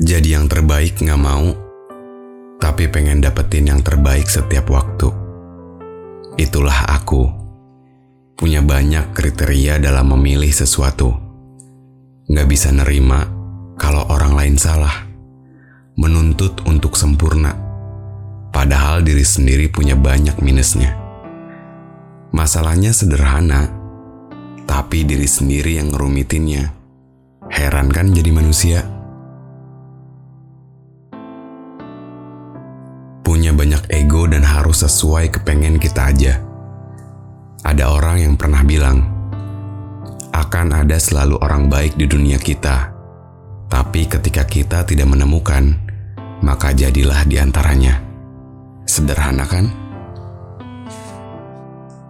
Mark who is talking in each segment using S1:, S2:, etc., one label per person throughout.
S1: Jadi yang terbaik nggak mau, tapi pengen dapetin yang terbaik setiap waktu. Itulah aku. Punya banyak kriteria dalam memilih sesuatu. Nggak bisa nerima kalau orang lain salah. Menuntut untuk sempurna. Padahal diri sendiri punya banyak minusnya. Masalahnya sederhana, tapi diri sendiri yang ngerumitinnya. Heran kan jadi manusia? Dan harus sesuai kepengen kita aja. Ada orang yang pernah bilang, akan ada selalu orang baik di dunia kita. Tapi ketika kita tidak menemukan, maka jadilah di antaranya. Sederhana kan?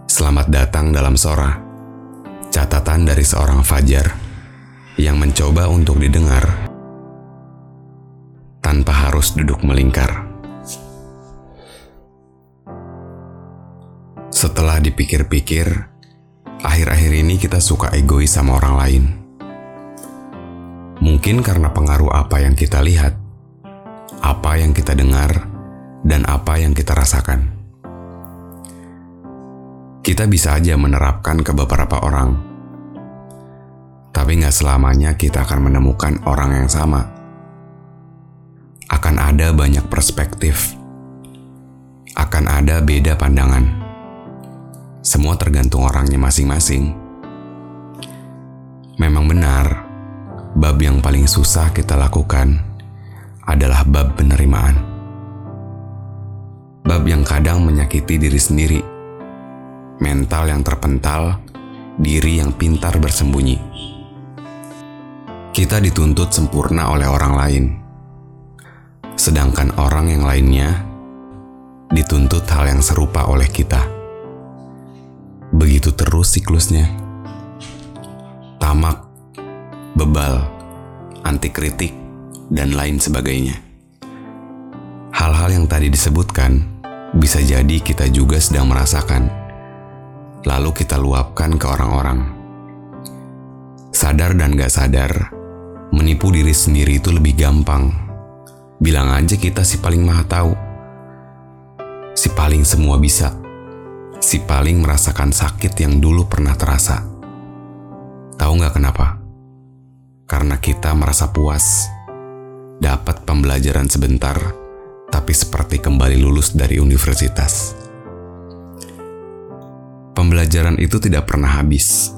S1: Selamat datang dalam Sora. Catatan dari seorang Fajar yang mencoba untuk didengar tanpa harus duduk melingkar. Setelah dipikir-pikir, akhir-akhir ini kita suka egois sama orang lain. Mungkin karena pengaruh apa yang kita lihat, apa yang kita dengar, dan apa yang kita rasakan. Kita bisa aja menerapkan ke beberapa orang, tapi nggak selamanya kita akan menemukan orang yang sama. Akan ada banyak perspektif, akan ada beda pandangan semua tergantung orangnya masing-masing. Memang benar, bab yang paling susah kita lakukan adalah bab penerimaan. Bab yang kadang menyakiti diri sendiri, mental yang terpental, diri yang pintar bersembunyi. Kita dituntut sempurna oleh orang lain, sedangkan orang yang lainnya dituntut hal yang serupa oleh kita. Begitu terus siklusnya. Tamak, bebal, anti kritik, dan lain sebagainya. Hal-hal yang tadi disebutkan bisa jadi kita juga sedang merasakan. Lalu kita luapkan ke orang-orang. Sadar dan gak sadar, menipu diri sendiri itu lebih gampang. Bilang aja kita si paling maha tahu. Si paling semua bisa si paling merasakan sakit yang dulu pernah terasa. Tahu nggak kenapa? Karena kita merasa puas, dapat pembelajaran sebentar, tapi seperti kembali lulus dari universitas. Pembelajaran itu tidak pernah habis.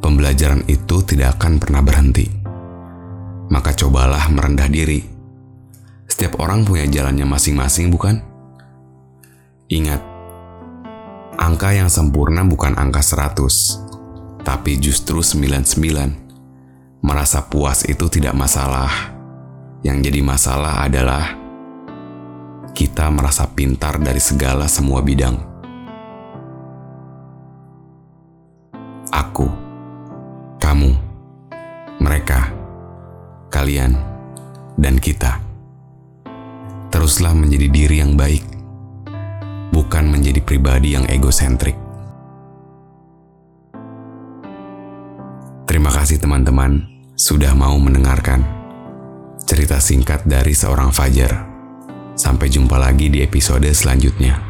S1: Pembelajaran itu tidak akan pernah berhenti. Maka cobalah merendah diri. Setiap orang punya jalannya masing-masing, bukan? Ingat, Angka yang sempurna bukan angka 100, tapi justru 99. Merasa puas itu tidak masalah. Yang jadi masalah adalah kita merasa pintar dari segala semua bidang. Aku, kamu, mereka, kalian, dan kita. Teruslah menjadi diri yang baik bukan menjadi pribadi yang egosentrik. Terima kasih teman-teman sudah mau mendengarkan cerita singkat dari seorang Fajar. Sampai jumpa lagi di episode selanjutnya.